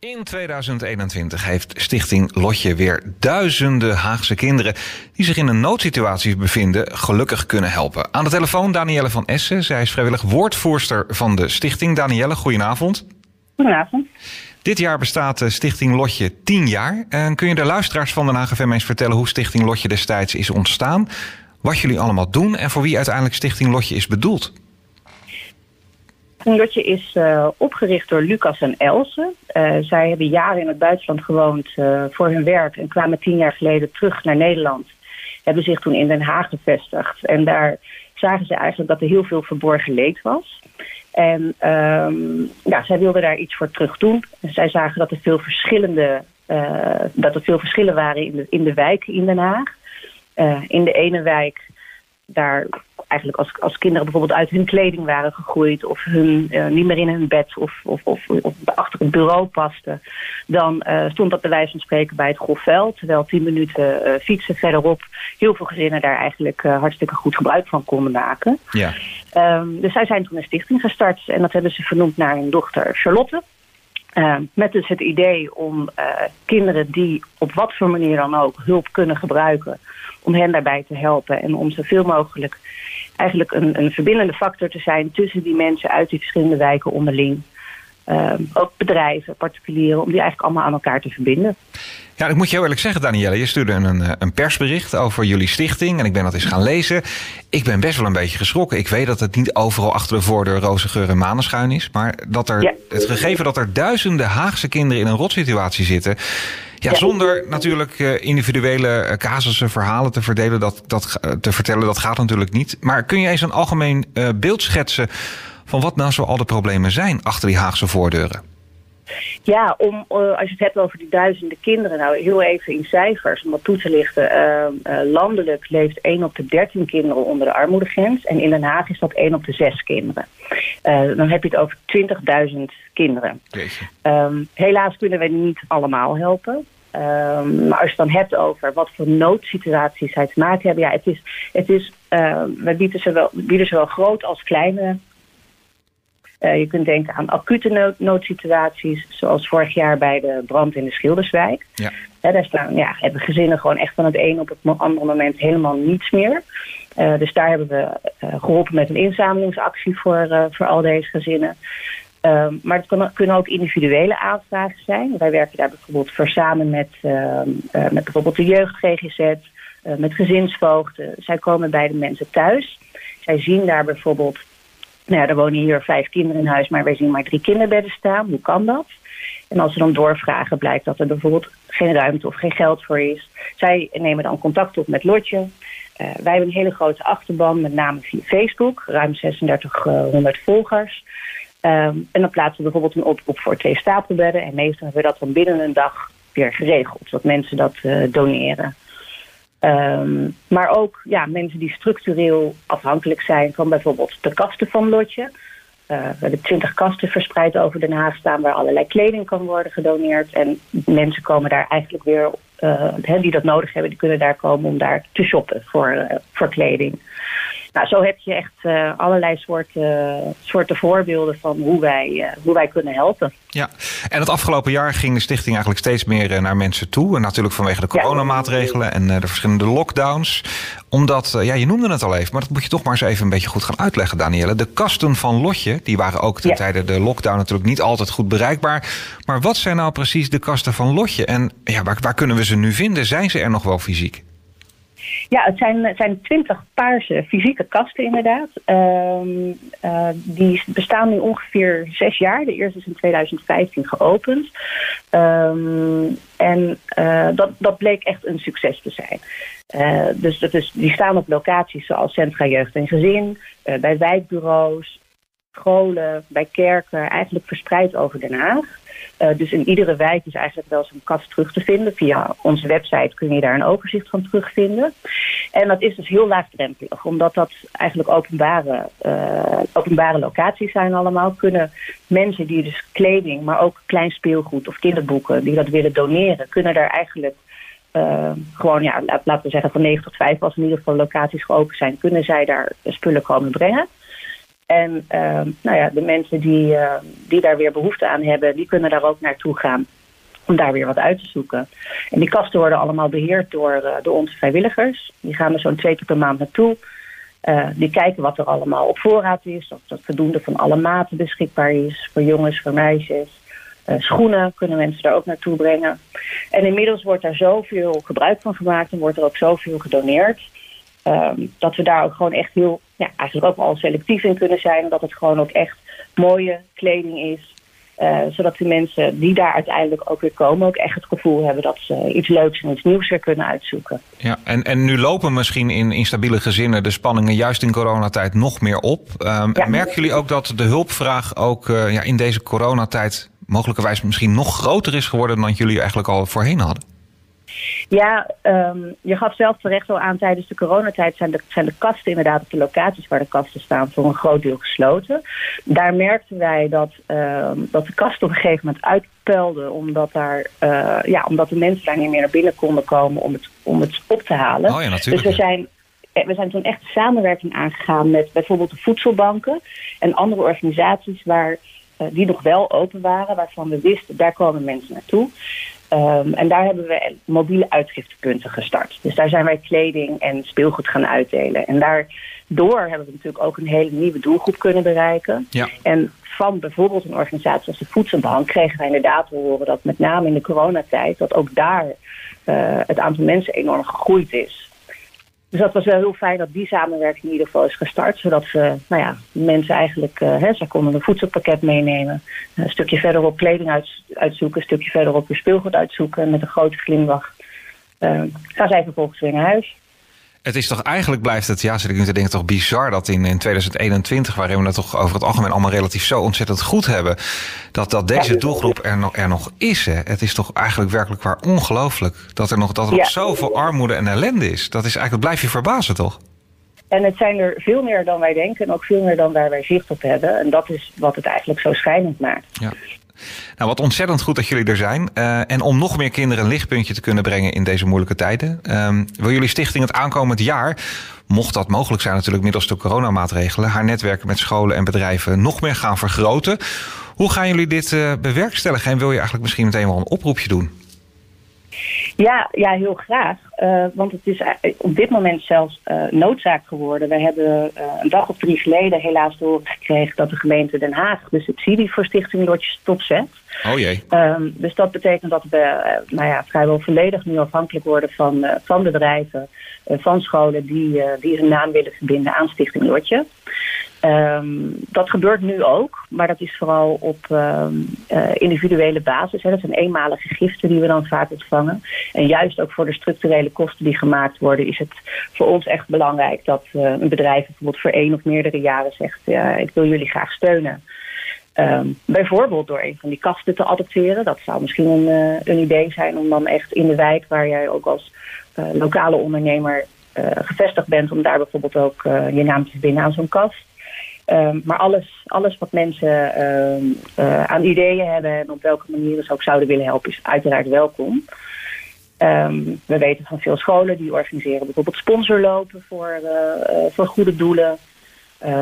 In 2021 heeft Stichting Lotje weer duizenden Haagse kinderen die zich in een noodsituatie bevinden gelukkig kunnen helpen. Aan de telefoon Danielle van Essen. Zij is vrijwillig woordvoerster van de stichting. Danielle, goedenavond. Goedenavond. Dit jaar bestaat Stichting Lotje 10 jaar. En kun je de luisteraars van Den Haag FM eens vertellen hoe Stichting Lotje destijds is ontstaan? Wat jullie allemaal doen en voor wie uiteindelijk Stichting Lotje is bedoeld? Lotje is uh, opgericht door Lucas en Else. Uh, zij hebben jaren in het buitenland gewoond uh, voor hun werk en kwamen tien jaar geleden terug naar Nederland. Hebben zich toen in Den Haag gevestigd. En daar zagen ze eigenlijk dat er heel veel verborgen leed was. En um, ja, zij wilden daar iets voor terug doen. En zij zagen dat er veel verschillende, dat er veel verschillen waren in de, in de wijken in Den Haag. in de ene wijk daar eigenlijk als, als kinderen bijvoorbeeld uit hun kleding waren gegroeid of hun, uh, niet meer in hun bed of, of, of, of achter het bureau pasten, dan uh, stond dat bij wijze van spreken bij het grofveld. Terwijl tien minuten uh, fietsen verderop heel veel gezinnen daar eigenlijk hartstikke goed gebruik van konden maken. Ja. Um, dus zij zijn toen een stichting gestart en dat hebben ze vernoemd naar hun dochter Charlotte. Uh, met dus het idee om uh, kinderen die op wat voor manier dan ook hulp kunnen gebruiken, om hen daarbij te helpen en om zoveel mogelijk eigenlijk een, een verbindende factor te zijn tussen die mensen uit die verschillende wijken onderling. Uh, ook bedrijven, particulieren, om die eigenlijk allemaal aan elkaar te verbinden. Ja, ik moet je heel eerlijk zeggen, Danielle. Je stuurde een, een persbericht over jullie stichting. En ik ben dat eens gaan lezen. Ik ben best wel een beetje geschrokken. Ik weet dat het niet overal achter de voordeur roze geur en maneschuin is. Maar dat er, ja. het gegeven dat er duizenden Haagse kinderen in een rotsituatie zitten. Ja, zonder natuurlijk uh, individuele uh, casussen, verhalen te, verdelen, dat, dat, uh, te vertellen, dat gaat natuurlijk niet. Maar kun je eens een algemeen beeld schetsen van wat nou zo al de problemen zijn achter die Haagse voordeuren? Ja, om, uh, als je het hebt over die duizenden kinderen, nou heel even in cijfers om dat toe te lichten. Uh, uh, landelijk leeft 1 op de 13 kinderen onder de armoedegrens en in Den Haag is dat 1 op de 6 kinderen. dan heb je het over 20.000 kinderen. Um, helaas kunnen we niet allemaal helpen. Um, maar als je het dan hebt over wat voor noodsituaties zij te maken hebben, ja, het is, het is, we bieden zowel, bieden zowel groot als kleine uh, je kunt denken aan acute nood, noodsituaties, zoals vorig jaar bij de brand in de Schilderswijk. Ja. Daar staan, ja, hebben gezinnen gewoon echt van het een op het andere moment helemaal niets meer. Uh, dus daar hebben we geholpen met een inzamelingsactie voor, voor al deze gezinnen. Um, maar het kan, kunnen ook individuele aanvragen zijn. Wij werken daar bijvoorbeeld voor samen met, met bijvoorbeeld de jeugd GGZ, met gezinsvoogden. Zij komen bij de mensen thuis. Zij zien daar bijvoorbeeld nou ja, er wonen hier vijf kinderen in huis, maar wij zien maar drie kinderbedden staan. Hoe kan dat? En als ze dan doorvragen, blijkt dat er bijvoorbeeld geen ruimte of geen geld voor is. Zij nemen dan contact op met Lotje. Uh, wij hebben een hele grote achterban, met name via Facebook, ruim 3600 volgers. Um, en dan plaatsen we bijvoorbeeld een oproep voor twee stapelbedden. En meestal hebben we dat dan binnen een dag weer geregeld, dat mensen dat uh, doneren. Um, maar ook ja, mensen die structureel afhankelijk zijn van bijvoorbeeld de kasten van Lotje. Uh, we hebben twintig kasten verspreid over Den Haag staan waar allerlei kleding kan worden gedoneerd. En mensen komen daar eigenlijk weer, uh, die dat nodig hebben, die kunnen daar komen om daar te shoppen voor, uh, voor kleding. Nou, zo heb je echt uh, allerlei soorten, soorten voorbeelden van hoe wij, uh, hoe wij kunnen helpen. Ja, en het afgelopen jaar ging de stichting eigenlijk steeds meer uh, naar mensen toe. En natuurlijk vanwege de coronamaatregelen en de verschillende lockdowns. Omdat, ja, je noemde het al even, maar dat moet je toch maar eens even een beetje goed gaan uitleggen, Danielle. De kasten van Lotje, die waren ook ten ja. tijde de lockdown natuurlijk niet altijd goed bereikbaar. Maar wat zijn nou precies de kasten van Lotje? En ja, waar, waar kunnen we ze nu vinden? Zijn ze er nog wel fysiek? Ja, het zijn, het zijn twintig paarse fysieke kasten inderdaad. Um, uh, die bestaan nu ongeveer zes jaar. De eerste is in 2015 geopend. Um, en uh, dat, dat bleek echt een succes te zijn. Uh, dus dat is, die staan op locaties zoals Centra Jeugd en Gezin, bij wijkbureaus, scholen, bij kerken, eigenlijk verspreid over Den Haag. Uh, dus in iedere wijk is eigenlijk wel zo'n kast terug te vinden. Via onze website kun je daar een overzicht van terugvinden. En dat is dus heel laagdrempelig, omdat dat eigenlijk openbare, uh, openbare locaties zijn allemaal. Kunnen mensen die dus kleding, maar ook klein speelgoed of kinderboeken, die dat willen doneren, kunnen daar eigenlijk uh, gewoon, ja, laten we zeggen van 9 tot 5, als in ieder geval locaties geopend zijn, kunnen zij daar spullen komen brengen. En ehm, nou ja, de mensen die, die daar weer behoefte aan hebben, die kunnen daar ook naartoe gaan om daar weer wat uit te zoeken. En die kasten worden allemaal beheerd door, door onze vrijwilligers. Die gaan er zo'n twee keer per maand naartoe. die kijken wat er allemaal op voorraad is. Of dat voldoende van alle maten beschikbaar is. Voor jongens, voor meisjes. Uh, schoenen kunnen mensen daar ook naartoe brengen. En inmiddels wordt daar zoveel gebruik van gemaakt en wordt er ook zoveel gedoneerd. Um, dat we daar ook gewoon echt heel, ja, eigenlijk ook al selectief in kunnen zijn. Dat het gewoon ook echt mooie kleding is. Uh, zodat de mensen die daar uiteindelijk ook weer komen, ook echt het gevoel hebben dat ze iets leuks en iets nieuws weer kunnen uitzoeken. Ja, en, en nu lopen misschien in instabiele gezinnen de spanningen juist in coronatijd nog meer op. Um, ja. Merken jullie ook dat de hulpvraag ook uh, ja, in deze coronatijd mogelijkerwijs misschien nog groter is geworden dan jullie eigenlijk al voorheen hadden? Ja, um, je gaf zelf terecht al aan tijdens de coronatijd zijn de, zijn de kasten inderdaad op de locaties waar de kasten staan voor een groot deel gesloten. Daar merkten wij dat, um, dat de kasten op een gegeven moment uitpelden omdat, daar, uh, ja, omdat de mensen daar niet meer naar binnen konden komen om het, om het op te halen. Oh ja, natuurlijk. Dus we zijn we zijn toen echt samenwerking aangegaan met bijvoorbeeld de voedselbanken en andere organisaties waar, uh, die nog wel open waren, waarvan we wisten, daar komen mensen naartoe. Um, en daar hebben we mobiele uitgiftepunten gestart. Dus daar zijn wij kleding en speelgoed gaan uitdelen. En daardoor hebben we natuurlijk ook een hele nieuwe doelgroep kunnen bereiken. Ja. En van bijvoorbeeld een organisatie als de Voedselbank kregen wij inderdaad te horen dat met name in de coronatijd, dat ook daar uh, het aantal mensen enorm gegroeid is. Dus dat was wel heel fijn dat die samenwerking in ieder geval is gestart. Zodat we, nou ja, mensen eigenlijk, uh, hè, zij konden een voedselpakket meenemen. Een stukje verderop kleding uit, uitzoeken. Een stukje verderop weer speelgoed uitzoeken. En met een grote glimlach uh, gaan zij vervolgens weer naar huis. Het is toch eigenlijk blijft het, ja, zit ik nu te denken, toch bizar dat in, in 2021, waarin we het toch over het algemeen allemaal relatief zo ontzettend goed hebben, dat, dat deze doelgroep er nog, er nog is. Hè. Het is toch eigenlijk werkelijk waar ongelooflijk dat er nog, dat er nog zoveel armoede en ellende is. Dat is eigenlijk, blijf je verbazen toch? En het zijn er veel meer dan wij denken en ook veel meer dan waar wij zicht op hebben. En dat is wat het eigenlijk zo schijnend maakt. Ja. Nou, wat ontzettend goed dat jullie er zijn. Uh, en om nog meer kinderen een lichtpuntje te kunnen brengen in deze moeilijke tijden, um, wil jullie stichting het aankomend jaar, mocht dat mogelijk zijn natuurlijk middels de coronamaatregelen, haar netwerken met scholen en bedrijven nog meer gaan vergroten. Hoe gaan jullie dit uh, bewerkstelligen en wil je eigenlijk misschien meteen wel een oproepje doen? Ja, ja heel graag. Uh, want het is op dit moment zelfs uh, noodzaak geworden. We hebben uh, een dag of drie geleden helaas te horen gekregen dat de gemeente Den Haag de subsidie voor Stichting Lotjes stopzet. Oh jee. Um, dus dat betekent dat we nou ja, vrijwel volledig nu afhankelijk worden van, van bedrijven, van scholen die, die hun naam willen verbinden aan Stichting Lotje. Um, dat gebeurt nu ook, maar dat is vooral op um, uh, individuele basis. Dat zijn eenmalige giften die we dan vaak ontvangen. En juist ook voor de structurele kosten die gemaakt worden, is het voor ons echt belangrijk dat uh, een bedrijf bijvoorbeeld voor één of meerdere jaren zegt: ja, ik wil jullie graag steunen. Um, bijvoorbeeld door een van die kasten te adopteren. Dat zou misschien een, uh, een idee zijn om dan echt in de wijk, waar jij ook als lokale ondernemer gevestigd bent, om daar bijvoorbeeld ook je naam te verbinden aan zo'n kast. Um, maar alles, alles wat mensen um, uh, aan ideeën hebben en op welke manier ze ook zouden willen helpen, is uiteraard welkom. Um, we weten van veel scholen die organiseren bijvoorbeeld sponsorlopen voor, uh, uh, voor goede doelen.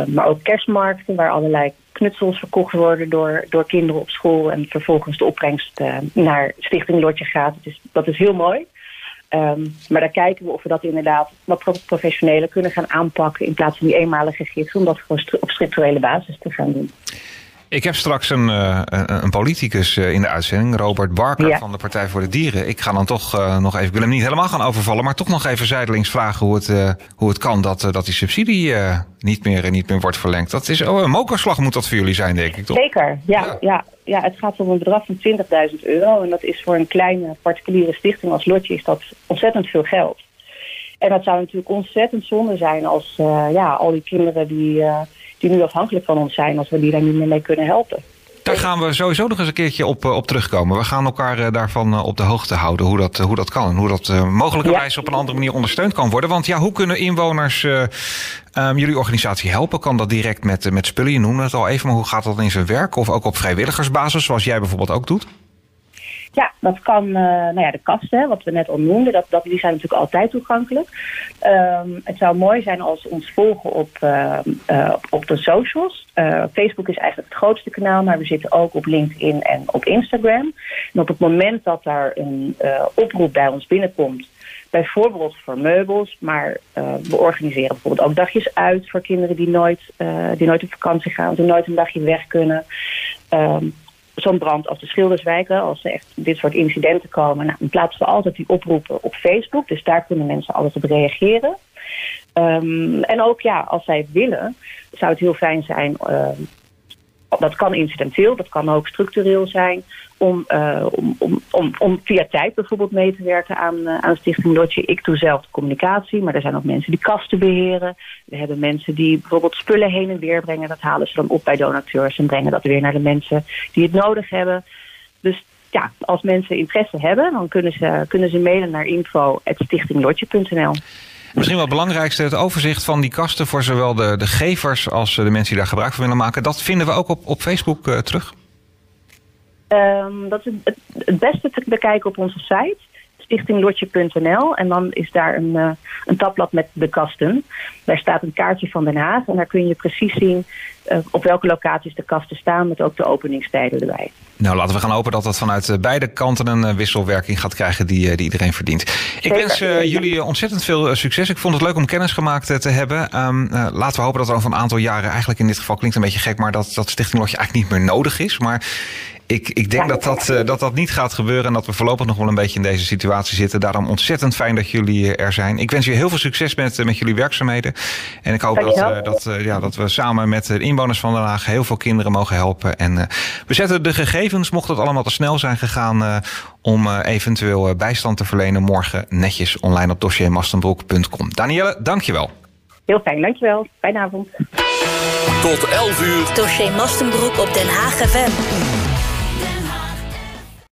maar ook kerstmarkten waar allerlei knutsels verkocht worden door, door kinderen op school. En vervolgens de opbrengst naar Stichting Lotje gaat. Dat is heel mooi. Um, maar daar kijken we of we dat inderdaad wat professioneler kunnen gaan aanpakken in plaats van die eenmalige giften, om dat gewoon op structurele basis te gaan doen. Ik heb straks een, uh, een politicus uh, in de uitzending, Robert Barker ja. van de Partij voor de Dieren. Ik ga dan toch uh, nog even, ik wil hem niet helemaal gaan overvallen, maar toch nog even zijdelings vragen hoe het, hoe het kan dat, dat die subsidie niet, meer, niet meer wordt verlengd. Dat is, oh, een mokerslag moet dat voor jullie zijn, denk ik, toch? Zeker, ja. ja. ja. ja het gaat om een bedrag van 20.000 euro. En dat is voor een kleine particuliere stichting als Lotje is dat ontzettend veel geld. En dat zou natuurlijk ontzettend zonde zijn als ja, al die kinderen die die nu afhankelijk van ons zijn als we die daar niet meer mee kunnen helpen. Daar gaan we sowieso nog eens een keertje op, op terugkomen. We gaan elkaar daarvan op de hoogte houden hoe dat, hoe dat kan. En hoe dat mogelijkerwijs ja. op een andere manier ondersteund kan worden. Want ja, hoe kunnen inwoners uh, um, jullie organisatie helpen? Kan dat direct met, met spullen? Je noemde het al even, maar hoe gaat dat in zijn werk? Of ook op vrijwilligersbasis, zoals jij bijvoorbeeld ook doet? Ja, dat kan, uh, nou ja, de kasten, wat we net al noemden, dat, dat, die zijn natuurlijk altijd toegankelijk. Um, het zou mooi zijn als ons volgen op, uh, uh, op de socials. Facebook is eigenlijk het grootste kanaal, maar we zitten ook op LinkedIn en op Instagram. En op het moment dat daar een oproep bij ons binnenkomt, bijvoorbeeld voor meubels, maar we organiseren bijvoorbeeld ook dagjes uit voor kinderen die nooit, die nooit op vakantie gaan, die nooit een dagje weg kunnen. Um, zo'n brand als de Schilderswijken, als er echt dit soort incidenten komen, nou, dan plaatsen we altijd die oproepen op Facebook. Dus daar kunnen mensen altijd op reageren. Um, en ook ja, als zij willen, zou het heel fijn zijn. Uh, dat kan incidenteel, dat kan ook structureel zijn. Om, uh, om, om, om, om, via tijd bijvoorbeeld mee te werken aan, uh, Stichting Lotje. Ik doe zelf communicatie, maar er zijn ook mensen die kasten beheren. We hebben mensen die bijvoorbeeld spullen heen en weer brengen. Dat halen ze dan op bij donateurs en brengen dat weer naar de mensen die het nodig hebben. Dus ja, als mensen interesse hebben, dan kunnen ze, kunnen ze mailen naar info.stichtinglotje.nl. Misschien wel het belangrijkste, het overzicht van die kasten voor zowel de, de gevers als de mensen die daar gebruik van willen maken. Dat vinden we ook op, op Facebook uh, terug. Um, dat is het, het beste te bekijken op onze site stichtinglotje.nl. En dan is daar een, uh, een tabblad met de kasten. Daar staat een kaartje van Den Haag. En daar kun je precies zien uh, op welke locaties de kasten staan. Met ook de openingstijden erbij. Nou, laten we gaan hopen dat dat vanuit beide kanten een wisselwerking gaat krijgen die, die iedereen verdient. Ik wens uh, jullie ontzettend veel succes. Ik vond het leuk om kennis gemaakt te hebben. Um, laten we hopen dat er over een aantal jaren, eigenlijk in dit geval klinkt een beetje gek, maar dat, dat Stichting Lotje eigenlijk niet meer nodig is. Maar ik, ik denk dat, dat, uh, dat dat niet gaat gebeuren en dat we voorlopig nog wel een beetje in deze situatie zitten. Daarom ontzettend fijn dat jullie er zijn. Ik wens je heel veel succes met, met jullie werkzaamheden. En ik hoop dat, uh, dat, uh, ja, dat we samen met de inwoners van Den Haag heel veel kinderen mogen helpen. En we zetten de gegevens, mocht het allemaal te snel zijn gegaan, om eventueel bijstand te verlenen, morgen netjes online op dossiermastenbroek.com. Danielle, dankjewel. Heel fijn, dankjewel. Fijne avond. Tot 11 uur. Dossier Mastenbroek op Den Haag FM.